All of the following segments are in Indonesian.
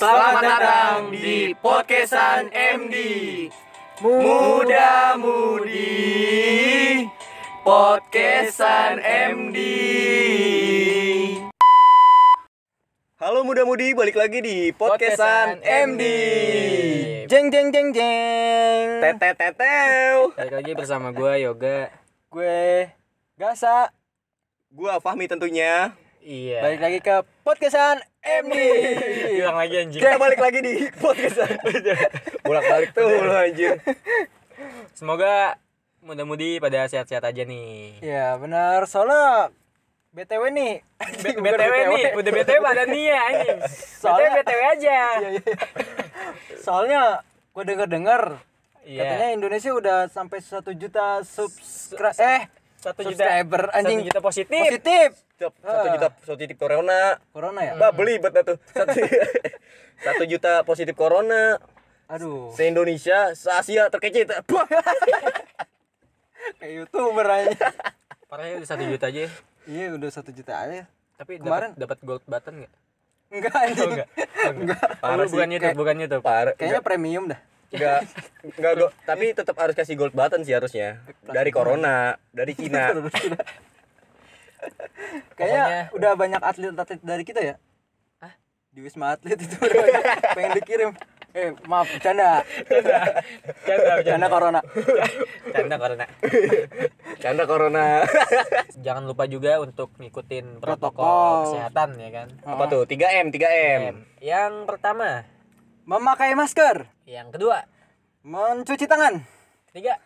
Selamat datang di podcastan MD Muda Mudi Podcastan MD Halo muda-mudi, balik lagi di podcastan MD. Jeng jeng jeng jeng. Tetet tetew. Balik lagi bersama gue Yoga Gue Gasa. Gua Fahmi tentunya. Iya Balik lagi ke podcastan MD. Hilang lagi anjing Kita balik lagi di podcastan. Bolak-balik tuh lu anjir. Semoga muda-mudi pada sehat-sehat aja nih Ya benar soalnya BTW nih. B- BTW nih, udah BTW pada nih ya anjing BTW Soalnya- BTW aja Iya, iya. Soalnya gue denger-denger Iya katanya Indonesia udah sampai satu juta subscribe eh Satu juta subscriber anjing Satu juta positif positif. Satu, satu juta positif corona. Corona ya? Bah beli bet dah tuh. Satu, satu juta positif corona. Aduh, Se Indonesia, se Asia terkecil. Bah. kayak YouTuber aja. Parahnya udah satu juta aja iya, udah satu juta aja. Tapi Kemarin- dapat dapat gold button nggak? Enggak Oh, anjing. enggak. Enggak. Parah bukan. YouTube, bukan YouTube. Parah. Kayaknya premium dah. Enggak, enggak, go- tapi tetap harus kasih gold button sih harusnya. Dari corona, dari Cina. Kayaknya Pokoknya- udah banyak atlet-atlet dari kita ya. Hah? Di Wisma Atlet itu pengen dikirim. Eh, maaf, bercanda. Canda, Bercanda corona. Canda corona. Canda corona. Jangan lupa juga untuk ngikutin protokol, Protokol. kesehatan ya kan. Apa tuh? 3M, 3M. Yang pertama, Memakai masker, yang kedua, mencuci tangan, ketiga,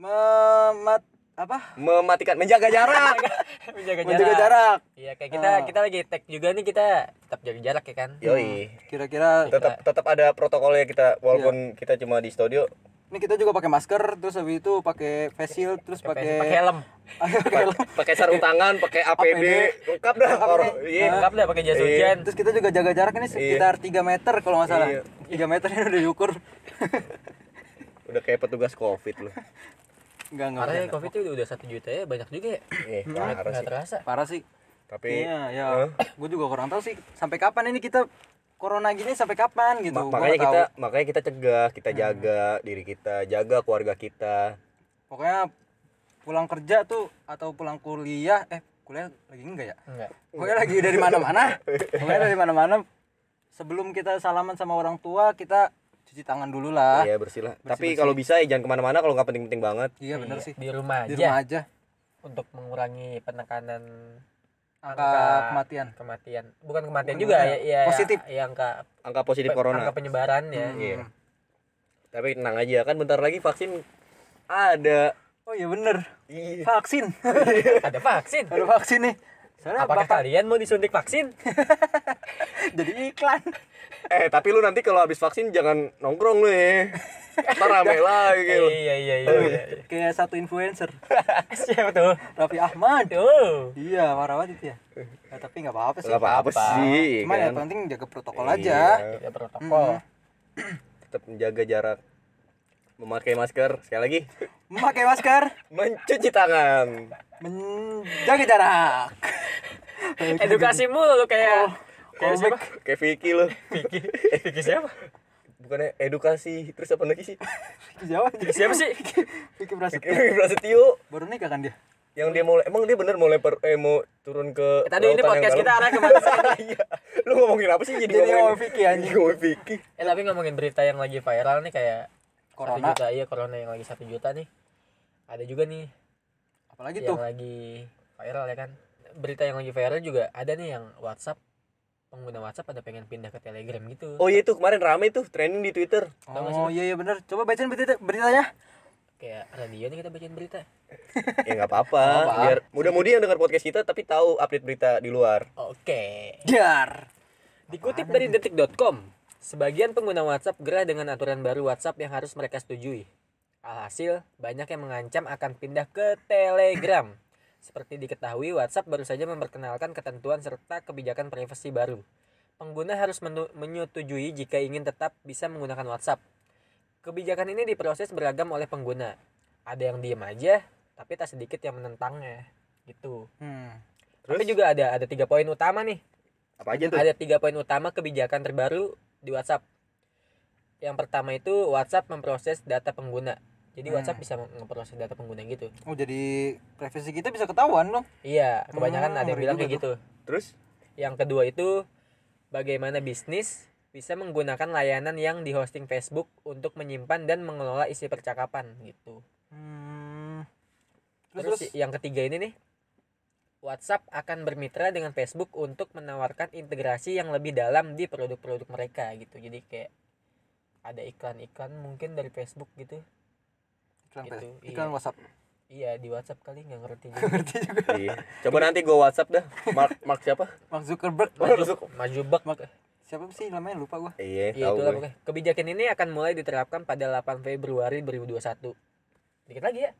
memat apa? Mematikan menjaga jarak. menjaga jarak. Menjaga jarak. Iya, kayak kita Ah. kita lagi tag juga nih kita tetap jaga jarak ya kan. Yoi. Kira-kira Tetap tetap ada protokolnya kita walaupun kita cuma di studio ini kita juga pakai masker, terus habis itu pakai face shield, terus Pakai helm. pakai helm. pakai sarung tangan, pakai APD, lengkap dah. Iya. Lengkap dah pakai jas Iya. hujan. Terus kita juga jaga jarak ini sekitar 3 meter kalau nggak salah. Iya. 3 meter ini udah diukur. Udah kayak petugas Covid loh. Enggak enggak. Karena. Covid itu udah satu juta ya banyak juga ya. Eh, parah Nggak sih. terasa. Parah sih. Tapi Iya, ya. Gue juga kurang tahu sih sampai kapan ini kita corona gini sampai kapan gitu. ma- makanya kita tahu. makanya kita cegah, kita jaga diri kita, jaga keluarga kita. pokoknya pulang kerja tuh atau pulang kuliah eh kuliah lagi enggak ya? Enggak. Pokoknya lagi dari mana-mana. Pokoknya dari mana-mana sebelum kita salaman sama orang tua kita cuci tangan dulu lah. Iya bersih lah. Tapi kalau bisa ya jangan ke mana-mana kalau nggak penting-penting banget. Iya benar sih. Di rumah Di aja rumah aja. untuk mengurangi penekanan Angka kematian. kematian. Bukan kematian Bukan juga ya, ya Positif. Ya, angka Angka positif pe- corona. Angka penyebaran ya. Hmm. Iya. Tapi tenang aja kan bentar lagi vaksin ada. Oh iya bener Iya. Vaksin. Ada vaksin. Ada vaksin nih. Soalnya Apakah bakal kalian mau disuntik vaksin? jadi iklan. Eh tapi lu nanti kalau habis vaksin jangan nongkrong lu ya. Ntar rame lagi gitu. iya iya iya. iya. Kayak satu influencer. Siapa tuh? Raffi Ahmad. Tuh. Iya, parah banget itu ya. Ya, tapi nggak apa-apa sih. Gak apa-apa sih. Cuman ya kan? penting jaga protokol Iya. aja. Kita protokol. Tetap menjaga jarak. Memakai masker. Sekali lagi. Memakai masker, Mencuci tangan. menjaga jarak. Edukasi mulu lu kayak kayak callback. siapa? Kayak Vicky lu. Vicky. Vicky siapa? Bukannya edukasi. Terus apa lagi sih? Jawab Vicky siapa sih? Vicky Prasetyo. Vicky Prasetyo. Baru nikah kan dia? Yang dia mau emang dia bener mau lempar eh mau turun ke Tadi ini podcast kita arah ke mana sih? Iya. Lu ngomongin apa sih jadi, Jadi ngomong Vicky, anjing. Ngomongin Vicky. Eh tapi ngomongin berita yang lagi viral nih kayak Corona. Satu juta iya corona yang lagi satu juta nih. Ada juga nih Apalagi yang tuh? lagi viral ya kan. Berita yang lagi viral juga ada nih yang WhatsApp pengguna WhatsApp ada pengen pindah ke Telegram gitu. Oh iya tuh kemarin rame tuh trending di Twitter. Oh iya iya bener. Coba bacain berita beritanya. Kayak radio nih kita bacain berita. ya nggak apa-apa. Biar mudah-mudi yang dengar podcast kita tapi tahu update berita di luar. Oke. Jar. Dikutip dari detik.com, sebagian pengguna WhatsApp gerah dengan aturan baru WhatsApp yang harus mereka setujui. Alhasil, banyak yang mengancam akan pindah ke Telegram. Seperti diketahui, WhatsApp baru saja memperkenalkan ketentuan serta kebijakan privasi baru. Pengguna harus menyetujui jika ingin tetap bisa menggunakan WhatsApp. Kebijakan ini diproses beragam oleh pengguna. Ada yang diem aja, tapi tak sedikit yang menentangnya. Gitu. Hmm. Tapi juga ada ada tiga poin utama nih. Apa aja tuh? Ada tiga poin utama kebijakan terbaru di WhatsApp. Yang pertama itu WhatsApp memproses data pengguna. Jadi Hmm. WhatsApp bisa ngeproses data pengguna gitu. Oh jadi privasi kita bisa ketahuan dong. Iya, kebanyakan Hmm, ada yang bilang kayak gitu. Terus Yang kedua itu bagaimana bisnis bisa menggunakan layanan yang di hosting Facebook untuk menyimpan dan mengelola isi percakapan gitu. Hmm. Terus, Terus, terus yang ketiga ini nih WhatsApp akan bermitra dengan Facebook untuk menawarkan integrasi yang lebih dalam di produk-produk mereka gitu. Jadi kayak ada iklan-iklan mungkin dari Facebook gitu. iklan, gitu, Face- iklan iya. WhatsApp. Iya di WhatsApp kali nggak ngerti juga. Ngerti juga. iya. Coba nanti gua WhatsApp dah. Mark Mark siapa? Mark Zuckerberg. Maju bak. Mark- Siapa sih namanya lupa gua. Iya, Iya tahu itulah gue. pokoknya. Kebijakan ini akan mulai diterapkan pada 8 Februari 2021. Dikit lagi ya.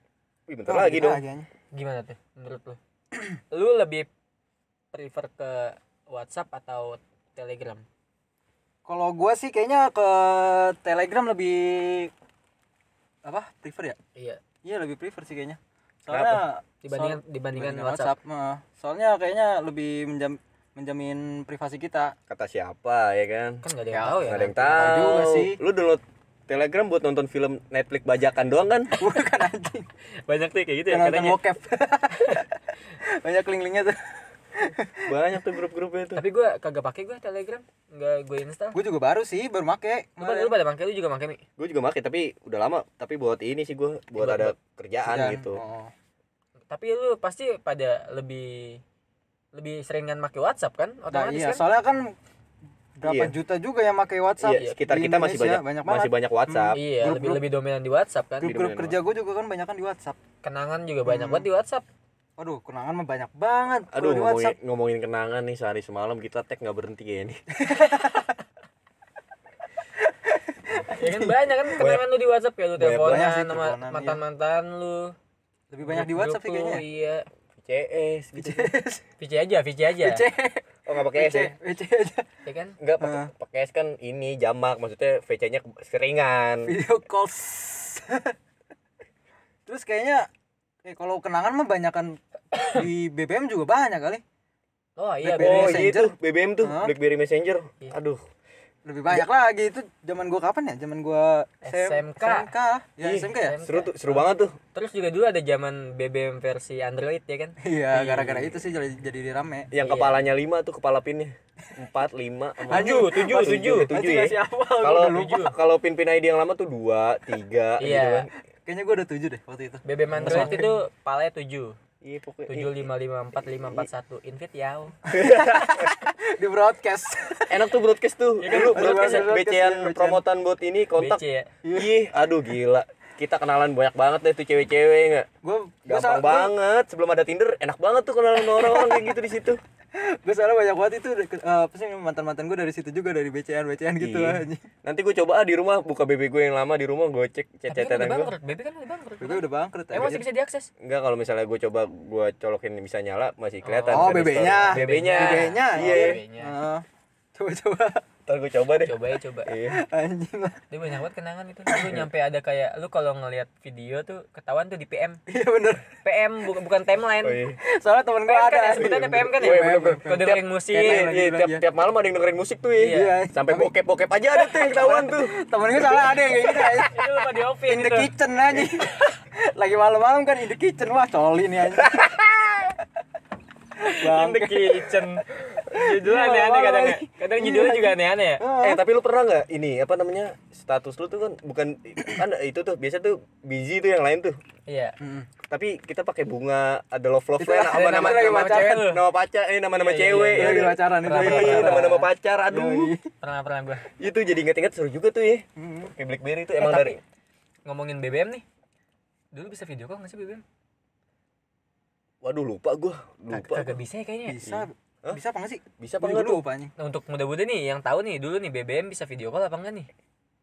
Wih, bentar Oh, lagi dong. aja. Gimana tuh menurut lu? Lu lebih prefer ke WhatsApp atau Telegram? Kalau gua sih kayaknya ke Telegram lebih apa? Prefer ya? Iya. Iya lebih prefer sih kayaknya. Soalnya Dibandingkan soal- dibandingkan dibandingkan WhatsApp. Nah, soalnya kayaknya lebih menjam, menjamin privasi kita. Kata siapa ya kan? Kan nggak ada yang Ya, tahu ya. Nggak ada yang Tahu tahu. juga sih. Lu download Telegram buat nonton film Netflix bajakan doang kan? Bukan anjing. Banyak tuh kayak gitu ya katanya. bokep. Banyak link-linknya tuh. Banyak tuh grup-grupnya tuh. Tapi gua kagak pakai gua Telegram, nggak gue install. Gue juga baru sih, baru make. Lu lu pada pakai lu juga pakai mi. Gue juga make tapi udah lama. Tapi buat ini sih gue buat Buat- ada buat kerjaan Kerjaan. gitu. Oh. Tapi lu pasti pada lebih lebih seringan pakai WhatsApp kan? Nah, Otomatis iya, kan? soalnya kan berapa Iya. juta juga yang pakai WhatsApp. Iya, sekitar Di kita masih banyak, banyak masih banget. banyak WhatsApp. Iya, lebih Grup-grup- lebih dominan di WhatsApp kan. Grup-grup kerja gue juga kan banyak kan di WhatsApp. Kenangan juga banyak Hmm. banget di WhatsApp. Waduh, kenangan mah banyak banget. Aduh di ngomongin, WhatsApp. ngomongin kenangan nih sehari semalam kita tag nggak berhenti kayak ini. ya kan banyak kan kenangan lu di WhatsApp ya lu Banyak teleponan banyak sama iya. mantan-mantan lu. Lebih banyak di WhatsApp sih kayaknya. lu, Iya. VCS gitu. VC aja, VC aja. WC, Oh nggak pakai S ya? WC aja. Ya kan? Enggak pakai Heeh. pakai S kan ini jamak maksudnya VC-nya seringan. Video calls. Terus kayaknya eh kalau kenangan mah banyakan di BBM juga banyak kali. Oh iya, Blackberry Oh iya Messenger. tuh BBM tuh Hah? BlackBerry Messenger. Iya. Aduh. Lebih banyak lagi itu zaman gua kapan ya? Zaman gua SMK. SMK. Ya Ih, SMK ya? Seru tuh, seru banget tuh. Terus juga dulu ada zaman BBM versi Android ya kan? Iya, gara-gara itu sih jadi jadi rame. Yang Iya. kepalanya lima tuh kepala pinnya. Empat, lima, Tujuh, tujuh, Tujuh, tujuh. tujuh ya. Kalau kalau pin-pin ID yang lama tuh dua, tiga, gitu Iya. kan. Kayaknya gua udah tujuh deh waktu itu. BBM Android itu palanya 7. Iya pokoknya. tujuh lima lima empat lima empat satu invite yau Di broadcast. Enak tuh broadcast tuh. Iya kan? Dulu Broadcast, broadcast broadcast, BC-an iya, BC-an. promotan buat ini kontak. BC ya Ih, aduh gila. Kita kenalan banyak banget deh tuh cewek-cewek enggak? Gua gua Gampang gua- banget. Sebelum ada Tinder, enak banget tuh kenalan orang-orang kayak gitu di situ. Gue salah banyak banget itu eh, apa sih mantan mantan gue dari situ juga dari BCN BCN gitu Iya. anjing. Nanti gue coba ah di rumah buka BB gue yang lama di rumah gue cek kan chat-chatan udah gue. bangkrut BB kan udah bangkrut Gue udah bangkrut emang masih bisa diakses Enggak kalau misalnya gue coba gue colokin bisa nyala masih kelihatan. Oh, kan di BB-nya. story. BB-nya. BB-nya. Iya. Heeh. coba coba Ntar gue coba deh. coba ya coba Iya. anjing lah. dia banyak banget kenangan itu lu nyampe ada kayak lu kalau ngelihat video tuh ketahuan tuh di PM Iya bener. PM bukan bukan timeline Oh, iya. Soalnya temen gue kan ada. ya sebutannya PM kan ya Iya, kode dengerin musik Iya, tiap, tiap malam ada yang dengerin musik tuh ya. Iya. Sampai bokep-bokep aja ada tuh yang ketahuan tuh. Temen gue salah ada yang kayak gitu aja. itu lupa di offin In the kitchen aja. Lagi malam-malam kan in the kitchen wah coli nih anjing. in the kitchen. Judulnya Iya, aneh-aneh kadang ya. kadang judulnya juga aneh-aneh ya. Eh tapi lu pernah nggak ini apa namanya status lu tuh kan bukan kan itu tuh biasa tuh busy tuh yang lain tuh. iya. Heeh. Tapi kita pakai bunga ada love love sama nama nama- nama cewek nama pacar eh nama nama Iya, iya, cewek. iya, ya pacaran itu. Iya, nama nama pacar aduh. Pernah pernah gua. Itu jadi inget-inget seru juga tuh ya. Hmm. Kayak BlackBerry itu emang Eh, tapi dari ngomongin BBM nih. Dulu bisa video call nggak sih BBM Waduh lupa gua. Kag- Lupa. kagak bisa ya kayaknya ya? Bisa. Hah? Bisa apa enggak sih? Bisa apa enggak lupa. Nah, untuk muda-muda nih yang tahu nih dulu nih BBM bisa video call apa enggak nih?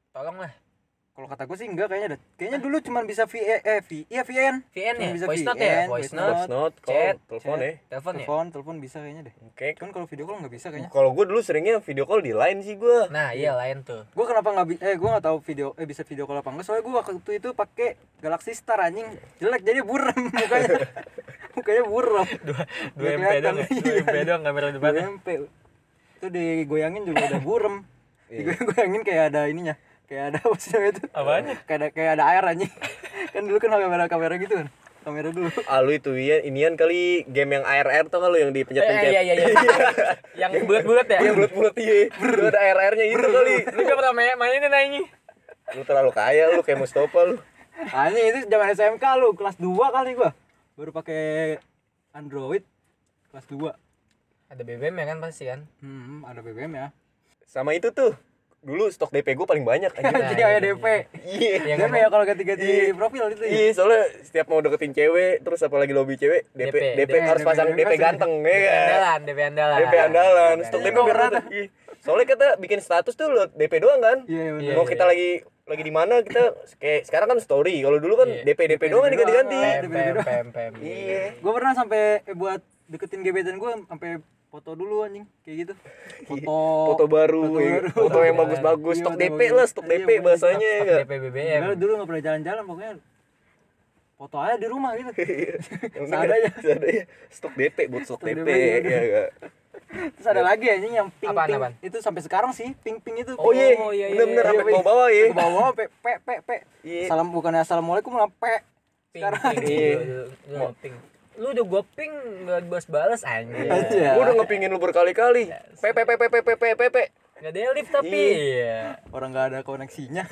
Tolonglah. Kalau kata gue sih enggak kayaknya dah. Kayaknya dulu cuma bisa V eh V iya VN. VN ya? Cuma bisa Voice note ya? voice Voice note. Voice note, Chat, call, telepon chat. ya. Telepon ya? Telepon, telepon bisa kayaknya deh. Oke. Kan kalau video call nggak bisa kayaknya. Kalau gua dulu seringnya video call di line sih gua. Nah, iya lain tuh. Gue kenapa nggak bi- eh gue nggak tahu video eh bisa video call apa enggak soalnya gue waktu itu pakai Galaxy Star anjing jelek jadi burem mukanya mukanya burem Dua, dua MP doang ya? Dua MP doang kamera Dua depannya. MP itu digoyangin juga udah burem gue gue bayangin kayak ada ininya kayak ada apa sih itu Apanya? kayak ada kayak ada air anjing kan dulu kan kamera kamera gitu kan kamera dulu Ah lu itu ya inian kali game yang air air tuh lu yang dipencet-pencet. Eh, iya iya iya. yang bulat-bulat ya. Yang bulat-bulat iya. Lu ada air airnya itu kali. Lu gak pernah main mainin. Lu terlalu kaya lu kayak Mustafa lu. anjing itu zaman SMK lu kelas 2 kali gua baru pakai Android kelas 2 Ada BBM ya kan pasti kan. hmm ada BBM ya Sama itu tuh. Dulu stok DP gue paling banyak anjing. anjing kayak DP Iya. DP ya kalau ganti-ganti Iya. profil itu ya Iya, soalnya setiap mau deketin cewek, terus apalagi lobby cewek, DP DP, DP, DP, harus pasang DP, DP ganteng, ya kan? Andalan, DP andalan. DP andalan, stok DP. Iya. Soalnya kita bikin status tuh lo DP doang kan? iya iya, Iya, Mau kita lagi lagi di mana kita kayak sekarang kan story. Kalau dulu kan Iya. DP DP doang kan DP diganti-ganti. doang. Pem pem pem pem. Iya. gue pernah sampai eh, buat deketin gebetan gue sampai foto dulu anjing kayak gitu foto Foto baru, foto ya. baru. foto yang bagus-bagus, Iya, stok DP lah, stok Iya, DP bahasanya ya nggak? DP BBM. Dulu, dulu gak pernah jalan-jalan pokoknya foto aja di rumah gitu Yang Seadanya. seadanya. Stok DP buat stok DP ya iya. Terus ada lagi anjing yang pink Apaan, pink apaan? itu sampai sekarang sih pink pink itu Oh iya, Oh, iya, iya, bener-bener iya, sampai iya. bawah-bawah ya. ke bawah pe pe pe pe Iya. salam bukannya assalamualaikum malah pe Ping, sekarang Iya. ping. Lu udah gua ping gak balas-balas anjing. Iya. Gue udah ngepingin lu berkali-kali. PP PP PP PP PP. Gak ada lift tapi. Iya. orang nggak ada koneksinya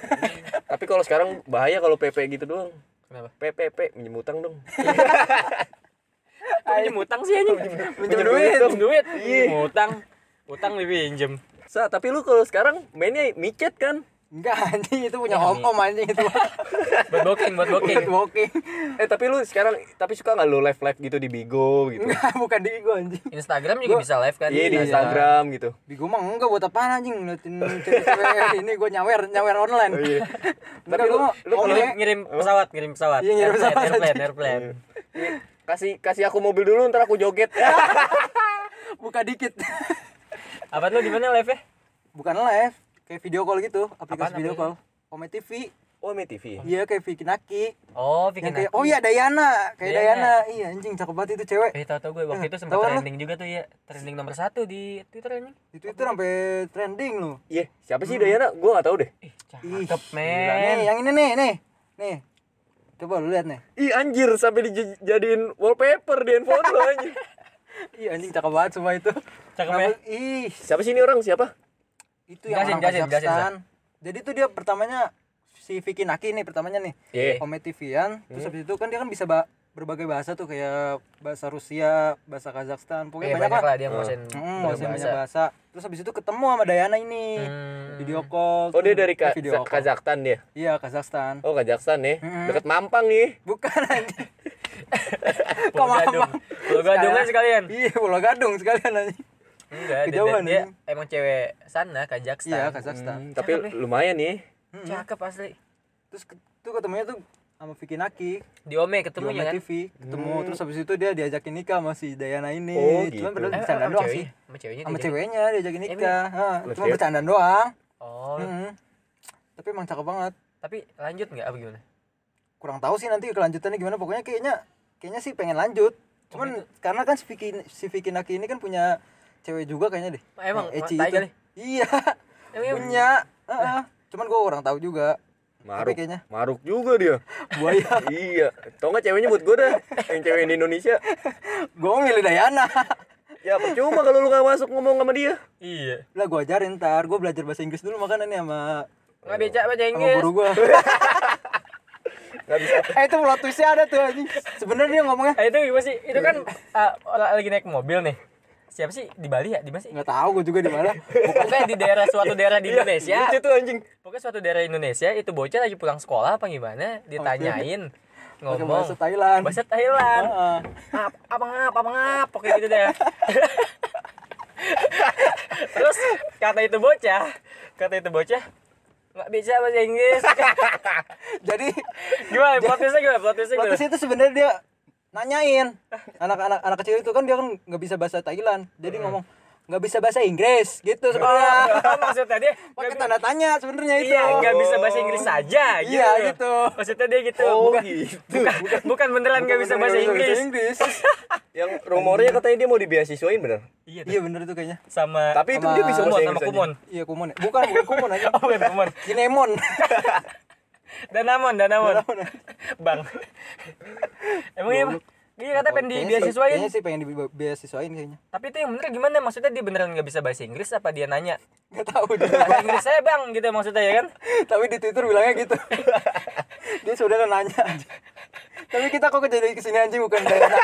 Tapi kalau sekarang bahaya kalau PP gitu doang. Kenapa? PPP minjem utang dong. Kok pinjem utang sih anjing? Minjem duit. Pinjem duit. Iya. Utang. Utang dipinjem. Sa, tapi lu kalau sekarang mainnya micet kan? enggak anjing itu punya Iya, om om anjing itu Buat booking, buat booking. buat walking Eh tapi lu sekarang tapi suka nggak lu live live gitu di Bigo gitu? enggak bukan di gua anjing Instagram juga bisa live kan? Iya di Iya. Instagram gitu. Bigo mah enggak buat apaan anjing ngeliatin cewek-cewek ini gua nyawer nyawer online. Oh, iya. Enggak Tapi lu- lu oke. Ngirim, ngirim pesawat, ngirim pesawat. Iya, ngirim pesawat Airplane, airplane. Kasih kasih aku mobil dulu ntar aku joget. buka dikit. Apa lu di mana live-nya? Bukan live, kayak video call gitu, aplikasi Apaan video call. Ome TV. oh, Ome TV. Iya kayak Vicky Naki. Oh, Yang bikin kayak oh iya Dayana, kayak Dayana. Dayana. Iya anjing cakep banget itu cewek. Eh, tau-tau gue waktu Eh, itu sempat trending juga tuh ya. Trending nomor satu di Twitter anjing. Di Twitter sampai trending loh. Iya, siapa sih Dayana? Gua nggak tahu deh. Ih, cakep, gila, nih, men. yang ini nih, nih. Nih. Coba lu lihat nih. Ih anjir sampai dijadiin wallpaper di handphone lo anjir. Ih anjing cakep banget semua itu. Cakep ya? Ih, Siapa sih ini orang? Siapa? itu yang orang jelasin, jelasin, Kazakhstan. Jadi tuh dia pertamanya si Vicky Naki nih pertamanya nih. Iya. Ome TV-an, terus habis itu kan dia kan bisa berbagai bahasa tuh kayak bahasa Rusia, bahasa Kazakhstan, Eh, pokoknya banyak, banyak, lah lah. dia nguasain Hmm, banyak bahasa banyak bahasa. Terus habis itu ketemu sama Dayana ini. Hmm. Video call. Oh dia dari Ka- video call. Kazakhstan dia. Iya, Kazakhstan. Oh Kazakhstan nih. Mm-mm. Deket Mampang nih. Bukan anjing. Pulau Kok Gadung. Mampang? Pulau Gadung kan sekalian. Iya, Pulau Gadung sekalian anjing. Enggak, dia, Kejauhan, dia, anjing. emang cewek sana, Kazakhstan. Iya, Kazakhstan. Hmm, tapi Cakep, ya. lumayan nih. Cakep asli. Terus tuh ketemunya tuh sama Vicky Naki. Di Ome di ketemunya Ome kan. TV ketemu terus habis itu dia diajakin nikah sama si Dayana ini. Oh, cuman gitu. padahal Eh, bercanda doang sih. Sama ceweknya sama diajakin? ceweknya diajakin nikah. Lu cuma bercanda doang. Oh, Mm-mm. tapi emang cakep banget. Tapi lanjut nggak? Apa gimana? kurang tahu sih nanti kelanjutannya gimana. Pokoknya kayaknya kayaknya sih pengen lanjut. Cuman karena kan si Vicky si Vicky Naki ini kan punya cewek juga kayaknya deh. Emang, Eci tai itu. kali? iya. Punya. Heeh. cuman gua kurang tahu juga Maruk. kayaknya. Maruk juga dia. buaya iya. Tau nggak ceweknya buat gue dah. Yang cewek di Indonesia. gua milih Dayana Ya percuma kalau lu nggak masuk ngomong sama dia. Iya. lah gua ajarin ntar gua belajar bahasa Inggris dulu makanya nih sama Nggak bisa baca sama Inggris. guru gua Nggak bisa. eh itu plot twistnya ada tuh anjing sebenarnya dia ngomongnya Eh, itu gimana sih? Itu kan uh, lagi naik mobil nih. Siapa sih di Bali ya? Di mana sih? nggak tahu gue juga di mana Pokoknya di daerah suatu daerah di Indonesia. Lucu tuh anjing. Pokoknya suatu daerah Indonesia itu bocah lagi pulang sekolah apa gimana? Ditanyain ngomong bahasa Thailand bahasa Thailand. Heeh. Ap, apa ngap, apa ngap, pokoknya gitu deh. Terus kata itu bocah, kata itu bocah nggak bisa bahasa Inggris. jadi gimana? Plot twistnya gimana? Plot twistnya plot gimana? twist itu sebenarnya dia nanyain anak-anak anak kecil itu kan dia kan nggak bisa bahasa Thailand jadi ngomong nggak bisa bahasa Inggris gitu sebenarnya Oh, maksudnya dia pakai tanda tanya sebenarnya itu Iya, nggak bisa bahasa Inggris saja gitu. Iya, gitu. Maksudnya dia gitu. Oh bukan, gitu. bukan, bukan beneran nggak bisa bahasa Inggris. Inggris Yang rumornya katanya dia mau dibeasiswain bener. Iya. Iya bener itu kayaknya. Sama Tapi itu Sama dia bisa bahasa sama Inggris aja. kumon. Iya kumon. Bukan bukan kumon aja. Oh, bukan kumon. Kinemon. Danamon, Danamon. Bang. Emang iya, Bang? Iya kata pengen sih- dibeasiswain. Kayaknya sih pengen dibeasiswain kayaknya. Tapi itu yang bener gimana? Maksudnya dia beneran nggak bisa bahasa Inggris apa dia nanya? Gak tahu dia. Bahasa Inggris saya bang gitu maksudnya ya kan? Tapi di Twitter bilangnya gitu. dia sudah nanya. Tapi kita kok jadi ke sini anjing bukan Dayana.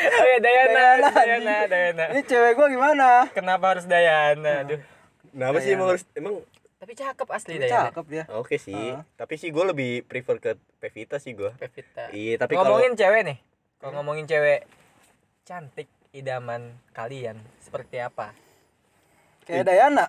Oh ya Dayana, Dayana, Dayana. Ini cewek gua gimana? Kenapa harus Dayana? Aduh. Nah, apa sih emang harus emang Tapi cakep asli Dia Dayana. Cakep dia. oke sih. Ah. Tapi sih gue lebih prefer ke Pevita sih gue. Pevita. Iya, tapi kalau ngomongin cewek nih. Kalau ngomongin cewek cantik idaman kalian seperti apa? Kayak Dayana.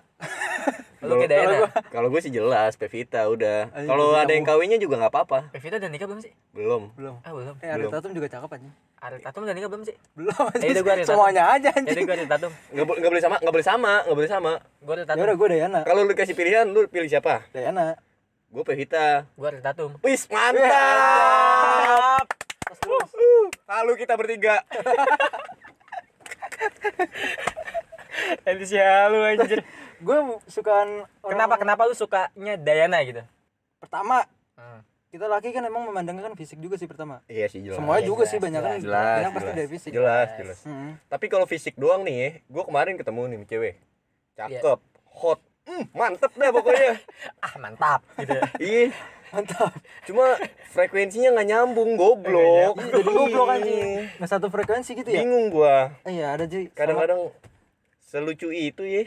Lu kayak Dayana. kalau gue sih jelas Pevita udah. Kalau ada yang kawinnya juga nggak apa-apa. Pevita udah nikah belum sih? Belum. Belum. Ah belum. Eh Ariel. Tatum juga cakep anjing. Ariel Tatum udah nikah belum sih? Belum Ya anjing. udah, gua Ariel Tatum. Semuanya aja Jadi anjing. gue Ariel Tatum. Nggak bo- nggak boleh sama, nggak boleh sama, nggak boleh sama. Gue Ariel Ya Tatum. udah gua Dayana. Kalau lu kasih pilihan, lu pilih siapa? Dayana. Gue Pevita. Gue Ariel Tatum. Wis mantap. Lalu kita bertiga. Nanti si halu anjir. Gue sukaan orang Kenapa kenapa lu sukanya Dayana gitu? Pertama, Hmm. kita laki kan emang memandangkan kan fisik juga sih pertama. Iya sih jelas. Semuanya Iya, juga jelas, sih banyak kan Jelas, banyak pasti jelas. dari fisik. Jelas, jelas. Hmm. Tapi kalau fisik doang nih, gue kemarin ketemu nih cewek. Cakep, hot, Hmm, mantep dah pokoknya. Ah mantap gitu. ya. Iya, Mantap. cuma frekuensinya nggak nyambung, goblok. Iya, jadi goblok anjing. Nggak satu frekuensi gitu ya? Bingung gua. Iya, ada jadi Kadang-kadang selucu itu ya.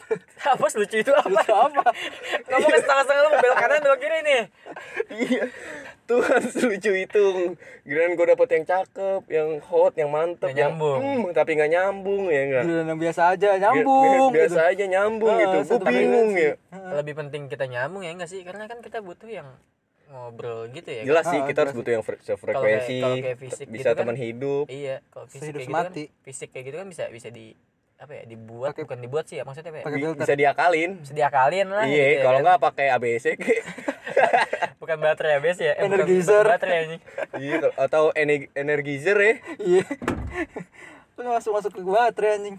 apa lucu itu apa? Lucu apa? Kamu ke setengah-setengah lu belok kanan belok kiri nih. Iya. Tuhan selucu itu. Giliran gue dapet yang cakep, yang hot, yang mantep, Nggak yang nyambung. hmm, tapi nggak nyambung ya enggak. Giliran yang biasa aja nyambung Biasa gitu. aja nyambung Ah, gitu. Gue bingung frekuensi. ya. Lebih penting kita nyambung ya enggak sih? Karena kan kita butuh yang ngobrol gitu ya. kan? Jelas sih Ah, kita harus butuh yang fre- sefrekuensi, Kalau kayak- kalau kayak fisik bisa gitu kan. teman hidup. Iya, kalau fisik Sehidup kayak gitu kan, semati. fisik kayak gitu kan bisa bisa di apa ya dibuat Pakai- bukan dibuat sih ya maksudnya apa ya? Bisa diakalin. bisa diakalin lah Iya, gitu ya kalau kan. nggak pakai kayak bukan baterai ya bes ya eh, Energizer. bukan baterai ini iya, atau ener- energizer ya. Iya. Lu masuk masuk ke baterai anjing.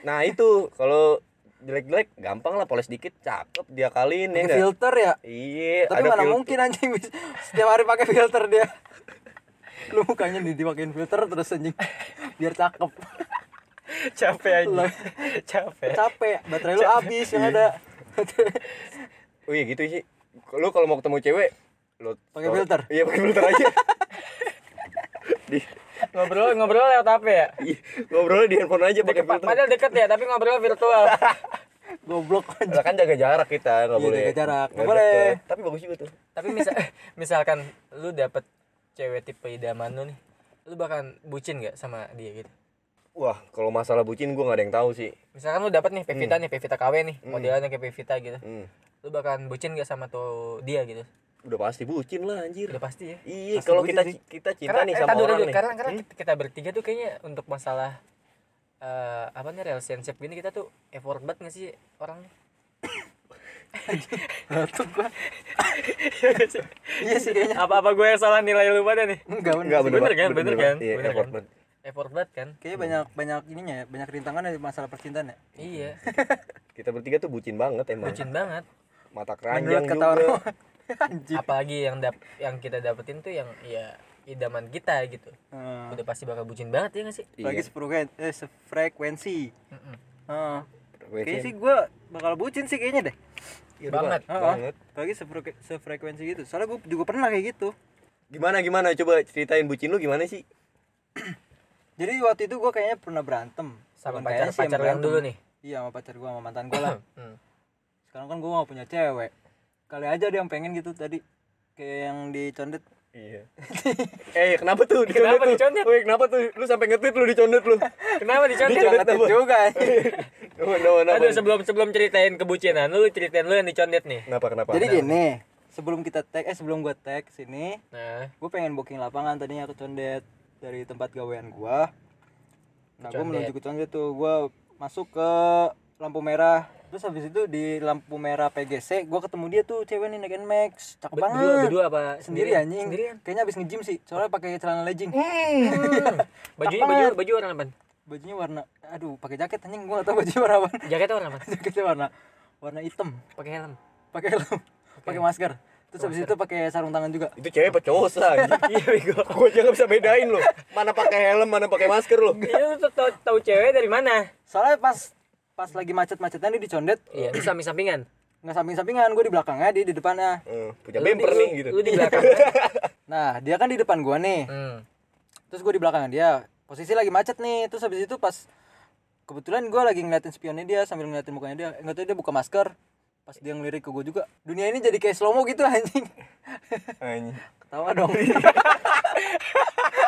Nah, itu kalau jelek-jelek gampang lah poles dikit cakep diakalin ya Pakai enggak? filter ya. Iya, Tapi mana filter. mungkin anjing setiap hari pakai filter dia. Lu mukanya di dipakein filter terus anjing. Biar cakep. capek aja capek Capek, baterai lu habis yang ada. Oh iya gitu sih. Lu kalau mau ketemu cewek lu Pakai filter? Iya, pakai filter aja. di ngobrol ngobrol lewat apa ya iya, ngobrolnya di handphone aja pakai Deket- filter. padahal deket ya tapi ngobrol virtual Goblok. Lah kan jaga jarak kita, nggak Iya, boleh. jaga jarak. nggak boleh. deket. Tapi bagus juga tuh. tapi misal misalkan lu dapet cewek tipe idaman lu nih lu bakal bucin gak sama dia gitu Wah, kalau masalah bucin gua nggak ada yang tahu sih. misalkan lu dapet nih Pevita nih Pevita KW nih modelannya kayak Pevita gitu Hmm. lu bakalan bucin gak sama tuh dia gitu Udah pasti bucin lah anjir. udah pasti ya Iya, kalau kita sih. kita cinta karena, nih eh, sama dulu, orang dulu. nih. karena karena Hmm? kita, bertiga tuh kayaknya untuk masalah eh apa nih relationship gini kita tuh effort banget gak sih orangnya Batuk gua. Iya sih kayaknya. apa apa gue yang salah nilai lu pada nih Enggak bener. Enggak sih. bener, Bener kan, bener, bener bener kan, banget. Iya, bener effort kan. banget. Effort banget kan Kayaknya banyak banyak ininya ya, banyak rintangan dari masalah percintaan ya. iya Kita bertiga tuh bucin banget emang. bucin banget Mata keranjang juga. orang anjing. apalagi yang dap yang kita dapetin tuh yang ya idaman kita gitu Heeh. udah pasti bakal bucin banget ya gak sih Iya. Lagi sefrekuensi, eh, sefrekuensi. Mm-mm. Heeh. Frekuensi. Kayaknya sih gua bakal bucin sih kayaknya deh. Iya, udah banget. Heeh. banget. Lagi sefrek- sefrekuensi gitu. Soalnya gua juga pernah kayak gitu. Gimana gimana coba ceritain bucin lu gimana sih? Jadi waktu itu gua kayaknya pernah berantem sama Bukan pacar pacar yang dulu nih Iya sama pacar gua sama mantan gua lah. Hmm. Sekarang kan gua gak punya cewek. Kali aja dia yang pengen gitu tadi. Kayak yang dicondet. Iya. eh, kenapa tuh dicondet Kenapa tuh? dicondet? Woi, kenapa tuh? Lu sampai nge-tweet lu dicondet lu. kenapa dicondet Dicondet Condet apa? juga. Kenapa, kenapa, kenapa? aduh sebelum sebelum ceritain kebucinan lu ceritain lu yang dicondet nih Kenapa, kenapa? Jadi gini, sebelum kita tag eh sebelum gua tag sini, nah gue pengen booking lapangan tadinya ke Condet dari tempat gawean gua. Nah, Condet. menuju ke Condet tuh, gua masuk ke lampu merah. Terus habis itu di lampu merah PGC gua ketemu dia tuh cewek nih naik Nmax cakep Be- banget. berdua berdua apa sendiri anjing. Sendirian? Kayaknya habis nge-gym sih soalnya pakai celana legging. Hmm. bajunya baju baju warna apa? Bajunya warna aduh pakai jaket anjing. Gua gak tau bajunya warna apa. Jaketnya warna apa? Jaketnya warna warna hitam. Pakai helm? Pakai helm. Pakai masker terus habis itu pakai sarung tangan juga Itu cewek apa cowok sah? Iya bego. Gua aja nggak bisa bedain loh. Mana pakai helm, mana pakai masker loh. iya lu tuh tahu tahu cewek dari mana soalnya pas pas lagi macet-macetnya dia dicondet iya di samping sampingan nggak samping-sampingan gue di belakangnya dia di depannya Eh, punya bemper nih gitu. lu di belakang nah dia kan di depan gua nih hmm. terus gue di belakang dia posisi lagi macet nih terus habis itu pas kebetulan gue lagi ngeliatin spionnya dia sambil ngeliatin mukanya dia nggak tahu dia buka masker pas dia ngelirik ke gue juga dunia ini jadi kayak slow mo gitu anjing. Anjing. ketawa dong.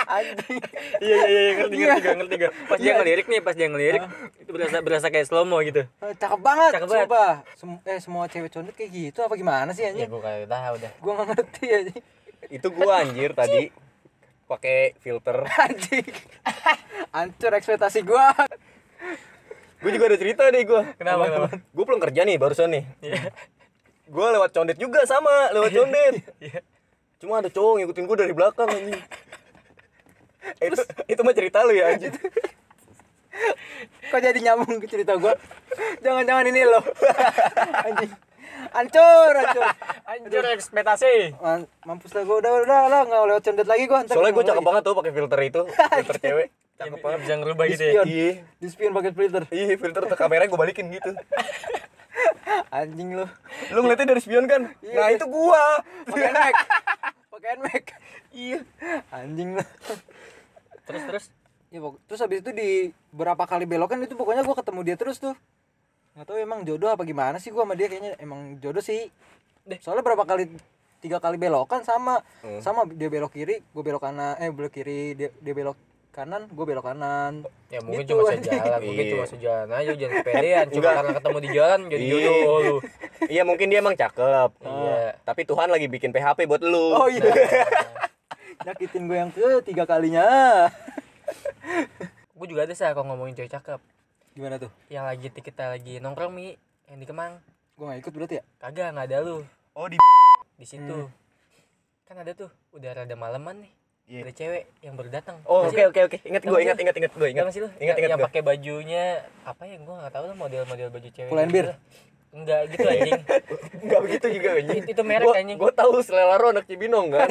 Anjing. iya iya iya ngerti Iya. ngerti gak ngerti gak pas dia Iya. ngelirik nih pas dia ngelirik itu berasa berasa kayak slow mo gitu. Eh, cakep banget Cakep banget. sumpah. Sem- eh semua cewek condet kayak gitu apa gimana sih ya anjing gua kayak tahu dah. Gue nggak ngerti anjing. Itu gua anjir tadi. Pakai filter. anjing. Hancur ekspektasi gue Gue juga ada cerita deh gua. Kenapa, kenapa? Gue pulang kerja nih barusan nih. Gue lewat condet juga sama, lewat condet. Iya. Cuma ada cowok ngikutin gue dari belakang anjing. Eh, itu itu mah cerita lu ya anjing. kok jadi nyambung ke cerita gue jangan-jangan ini loh anjing hancur hancur anjir ekspektasi mampus lah gue udah udah lah nggak lewat condet lagi gue Soalnya gue cakep banget tuh pakai filter itu, filter cewek. Cakep banget. bisa ngerubah gitu ya. Iya. di spion pakai filter Iya, filter ke kamera gue balikin gitu. anjing lu Lu ngeliatnya dari spion kan? Nah, itu gua. pakai nmax pakai nmax iya anjing lu terus terus ya pok- terus habis itu di berapa kali belokan itu pokoknya gue ketemu dia terus tuh nggak tahu emang jodoh apa gimana sih gue sama dia kayaknya emang jodoh sih Deh. soalnya berapa kali tiga kali belokan sama Hmm. sama dia belok kiri gue belok kanan eh belok kiri dia, dia belok kanan gue belok kanan. Ya mungkin Gitu, cuma sejalan mungkin Iya. cuma sejalan aja jangan kepedean. Cuma karena ketemu di jalan jadi Iya. jodoh lu. Iya, mungkin dia emang cakep. iya. Tapi Tuhan lagi bikin PHP buat lu. oh iya. Nyakitin gue yang ketiga kalinya. Gue juga ada sih kalau ngomongin cewek cakep. Gimana tuh? Yang lagi kita lagi nongkrong mi. Yang di Kemang. Gue gak ikut berarti ya? Kagak nggak ada lu. Oh, di di situ. Kan ada tuh udah rada maleman nih Iya. ada cewek yang baru datang Oh, oke oke oke. Ingat gue, ingat ingat ingat gue, ingat. nggak sih lu Ingat yang, ingat yang gue. pakai bajunya apa ya gue nggak tahu lah model-model baju cewek gitu bear? lah. enggak gitu anjing Enggak begitu juga anjing. Itu- itu merek, Gua- anjing. Gua tahu selera lo anak Cibinong kan.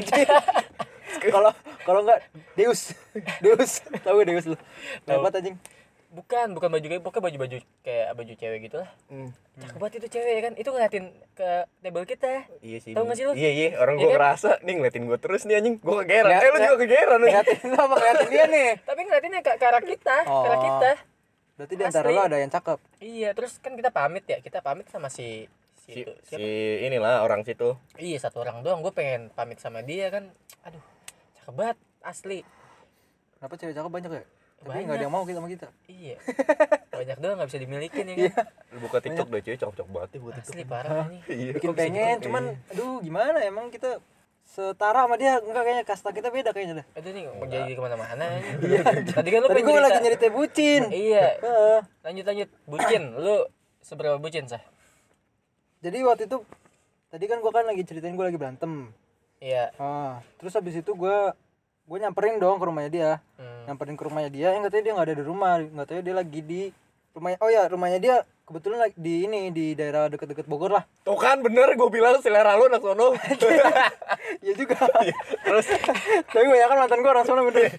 kalau kalau nggak Deus Deus tahu Deus lu. Lepas anjing bukan bukan baju kayak pokoknya baju-baju kayak baju cewek gitu lah Hmm. cakep banget itu cewek ya kan itu ngeliatin ke table kita Iya sih. Tahu nggak sih lu? Iya iya, orang Iya gua kan? ngerasa nih ngeliatin gua terus nih anjing. Gua kegeran. Eh lu juga kegeran nih. ngeliatin apa ngeliatin dia nih tapi ngeliatinnya ke, ke arah kita ke arah Oh. kita berarti di antara lu ada yang cakep iya terus kan kita pamit ya kita pamit sama si si, Si, si inilah orang situ. iya satu orang doang gue pengen pamit sama dia kan aduh cakep banget asli kenapa cewek cakep banyak ya tapi Banyak. nggak ada yang mau kita sama kita. Iya. Banyak doang nggak bisa dimilikin ya Iya. kan? Lu buka TikTok deh cuy, cocok banget ya buat TikTok. asli parah nih Iya. bikin pengen cuman aduh gimana? Emang kita setara sama dia. Enggak kayaknya kasta kita beda kayaknya dah. Aduh nih mau jadi ke mana-mana. Iya. Tadi kan lu tadi pengen gue lagi cerita- nyeritain bucin. Iya. Heeh. lanjut lanjut. Bucin lu seberapa bucin sah? Jadi waktu itu tadi kan gue kan lagi ceritain gue lagi berantem. Iya. Ah terus habis itu gue gue nyamperin dong ke rumahnya dia. Hmm. Nyamperin ke rumahnya dia yang katanya dia nggak ada di rumah nggak tahu dia lagi di rumahnya oh ya rumahnya dia kebetulan lagi di ini di daerah deket-deket Bogor lah. Tuh kan bener gue bilang selera lu anak sono. Iya juga. Terus? Tapi banyak kan mantan gue orang sana bener.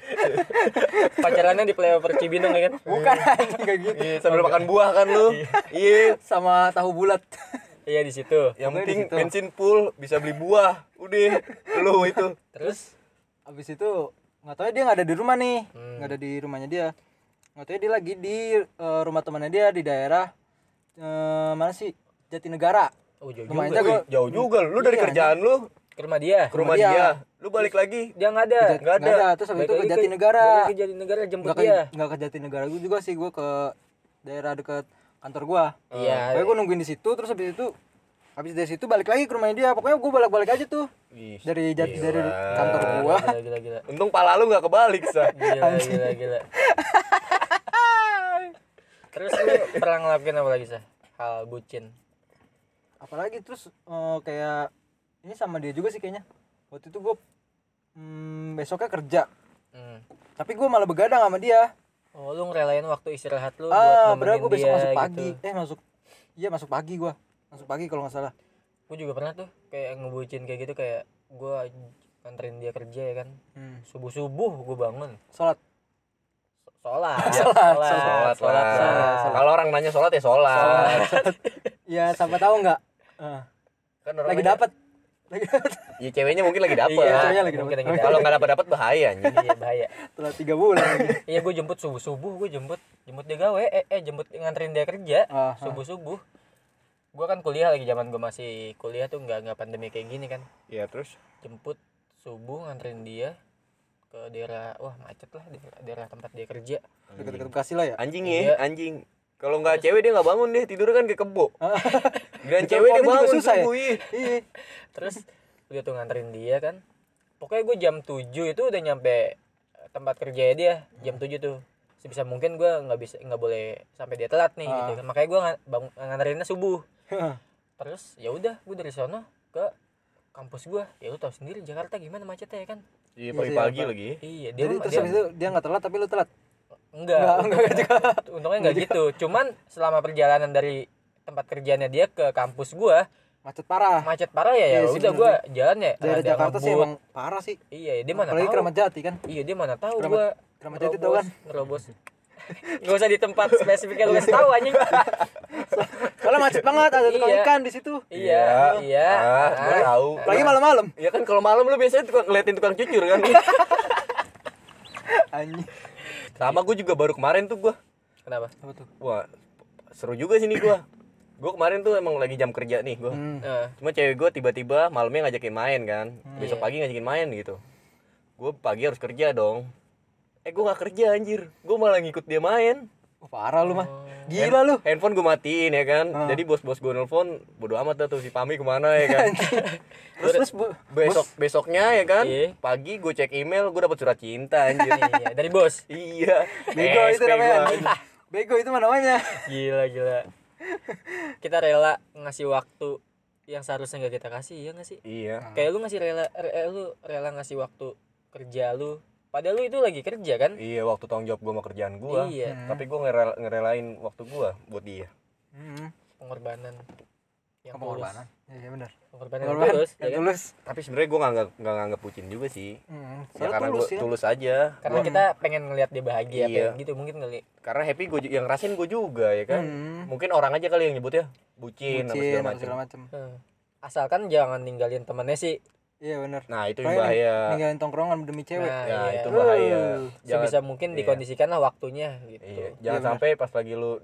Pacarannya di flyover Cibinong ya kan? Bukan anjing kayak gitu. Iya, sambil makan buah kan lu. Iya. sama tahu bulat. Iya di situ. Yang penting bensin full bisa beli buah. Udah, lu itu. terus? Habis itu nggak tahu dia nggak ada di rumah nih. Hmm. nggak ada di rumahnya dia. Nggak tahu dia lagi di eh, rumah temannya dia di daerah eh, mana sih? Jatinegara. Oh jauh Lumayan juga. Wih, jauh juga lu dari Iya, kerjaan lu? Ke rumah dia. Ke rumah dia. dia. Lu balik lagi. dia nggak ada. Nggak ada. terus habis itu ke Jatinegara. balik ke Jatinegara jemput nggak ke dia. nggak ke Jatinegara gue juga sih. Gue ke daerah dekat kantor gua. Iya. Pokoknya gue nungguin di situ terus habis itu habis dari situ balik lagi ke rumahnya dia. Pokoknya gue balik balik aja tuh. Ih, dari jat gila. dari kantor gua. Gila gila gila. Untung pala lu gak kebalik, Sa. gila gila gila. Terus lu pernah ngelakuin apa lagi sah hal bucin. Apalagi terus eh, kayak ini sama dia juga sih kayaknya. Waktu itu gue hmm, besoknya kerja. Hmm. tapi gue malah begadang sama dia. Oh lu ngerelain waktu istirahat lu ah buat gue besok dia masuk gitu. pagi eh masuk iya masuk pagi gue masuk pagi kalau nggak salah. Gue juga pernah tuh kayak ngebucin kayak gitu kayak gue nganterin dia kerja ya kan. Hmm. subuh subuh gue bangun. Sholat. Sholat. Sholat, sholat sholat, kalau orang nanya sholat ya sholat. Ya sampai tahu nggak? Eh, kan orang lagi dapat lagi dapat ya ceweknya mungkin lagi dapet. Iya ceweknya lagi dapet. kalau dapet. nggak dapat dapat bahaya anjing. Iya bahaya. Setelah tiga bulan iya gue jemput subuh subuh gue jemput. Jemput dia gawe eh, eh jemput nganterin dia kerja. Subuh subuh gue kan kuliah lagi zaman gue masih kuliah tuh nggak nggak pandemi kayak gini kan. Iya terus? Jemput subuh nganterin dia ke daerah wah macet lah daerah, daerah tempat dia kerja. Dekat-dekat bekasi lah ya? Anjing Iya. ya anjing. Kalau nggak cewek dia nggak bangun deh tidur kan kayak kebo. Dan Diteleponin cewek dia bangun susah ya? subuh, iya. iya. Terus udah tuh nganterin dia kan. Pokoknya gue jam 7 itu udah nyampe tempat kerja dia jam 7 tuh. Sebisa mungkin gue nggak bisa nggak boleh sampai dia telat nih gitu. Ah. kan makanya gue bang nganterinnya subuh terus ya udah gue dari sono ke kampus gue ya lu tau sendiri Jakarta gimana macetnya ya kan? Iya Iya pagi-pagi apa. lagi. Iya dia jadi terus dia, habis itu dia nggak telat tapi lu telat? Enggak. Enggak, enggak juga. untungnya enggak gitu. cuman selama perjalanan dari tempat kerjanya dia ke kampus gue macet parah. macet parah ya ya Iya udah gue jalan ya. Daerah ada Jakarta sih emang parah sih. Iya dia mana apalagi tahu. Keramat Jati kan? Iya dia mana tahu gue Keramat Jati kan? nerobos Gak usah di tempat spesifik lu kasih tahu anjing. kalau macet banget ada tukang Iya. ikan di situ. Iya, iya. ah, gua Ah, tahu. Apalagi malam-malam. Ya kan kalau malam lu biasanya tukang ngeliatin tukang cucur kan? Anjing. Sama gue juga baru kemarin tuh gue Kenapa? apa tuh? Wah seru juga sini gue gue kemarin tuh emang lagi jam kerja nih gue hmm. Nah, cuma cewek gue tiba-tiba malamnya ngajakin main kan. Besok Iya. pagi ngajakin main gitu. Gue pagi harus kerja dong eh gue nggak kerja anjir. Gue malah ngikut dia main. Oh, parah lu mah. Oh. gila lu. handphone gue matiin ya kan? Ah. jadi bos-bos gue nelfon bodo amat dah tuh si Pami ke mana ya kan? Terus terus bu. Besok besoknya ya kan? Iya. pagi gue cek email gue dapet surat cinta anjir. Iya, dari bos. iya. Bego itu SP namanya bego. itu namanya. Gila, gila. Kita rela ngasih waktu yang seharusnya gak kita kasih, ya gak sih? iya. Kayak lu ngasih rela re- lu rela ngasih waktu kerja lu. Padahal lu itu lagi kerja kan? iya waktu tanggung jawab gue sama kerjaan gue Iya, Hmm. tapi gue ngerela, ngerelain waktu gue buat dia hmm. pengorbanan. Yang tulus. pengorbanan iya iya benar Pengorbanan yang pengorbanan tulus, ya yang kan? tulus tapi sebenarnya gue nggak nggak nganggap pucin juga sih hmm. ya karena tulus sih kan. tulus aja Karena Gua- kita pengen ngelihat dia bahagia, Iya. pengen gitu mungkin kali. karena happy gue yang rasain gue juga ya kan Hmm. mungkin orang aja kali yang nyebutnya bucin, Bucin, segala apa macam segala macam Hmm. Asalkan jangan ninggalin temennya sih. Iya benar nah itu Pokoknya bahaya. ninggalin tongkrongan demi cewek. Nah, ya iya. itu bahaya. Uh, jangan Sebisa mungkin iya. dikondisikan lah waktunya gitu. iya, jangan Iya, sampai pas lagi lu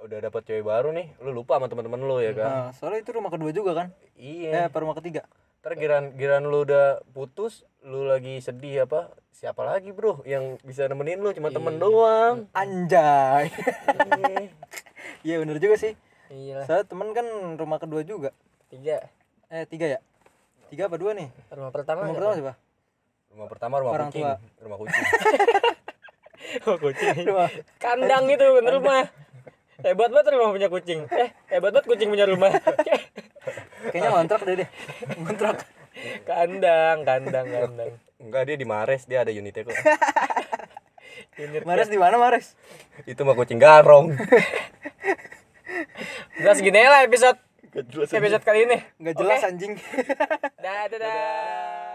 udah dapet cewek baru nih lu lupa sama teman-teman lu ya kan? Nah, soalnya itu rumah kedua juga kan? Iya. Eh rumah ketiga. Ntar giran giran lu udah putus lu lagi sedih apa siapa lagi bro yang bisa nemenin lu? Cuma temen Iya. doang. Anjay. Iya. iya benar juga sih. Iya lah. saya temen kan rumah kedua juga. Tiga. eh tiga ya tiga apa dua nih Rumah pertama. rumah siapa? pertama siapa rumah pertama rumah Orang kucing tua. rumah kucing Oh, kucing. rumah Kandang itu bener rumah. Hebat banget rumah punya kucing. Eh, hebat banget kucing punya rumah. kayaknya ngontrak deh deh ngontrak kandang, kandang, kandang. enggak dia di Mares dia ada unitnya kok Unit Mares di mana Mares itu mah kucing garong Udah segini lah episode Gak jelas episode kali ini. nggak jelas Oke. anjing Dadah. dadah.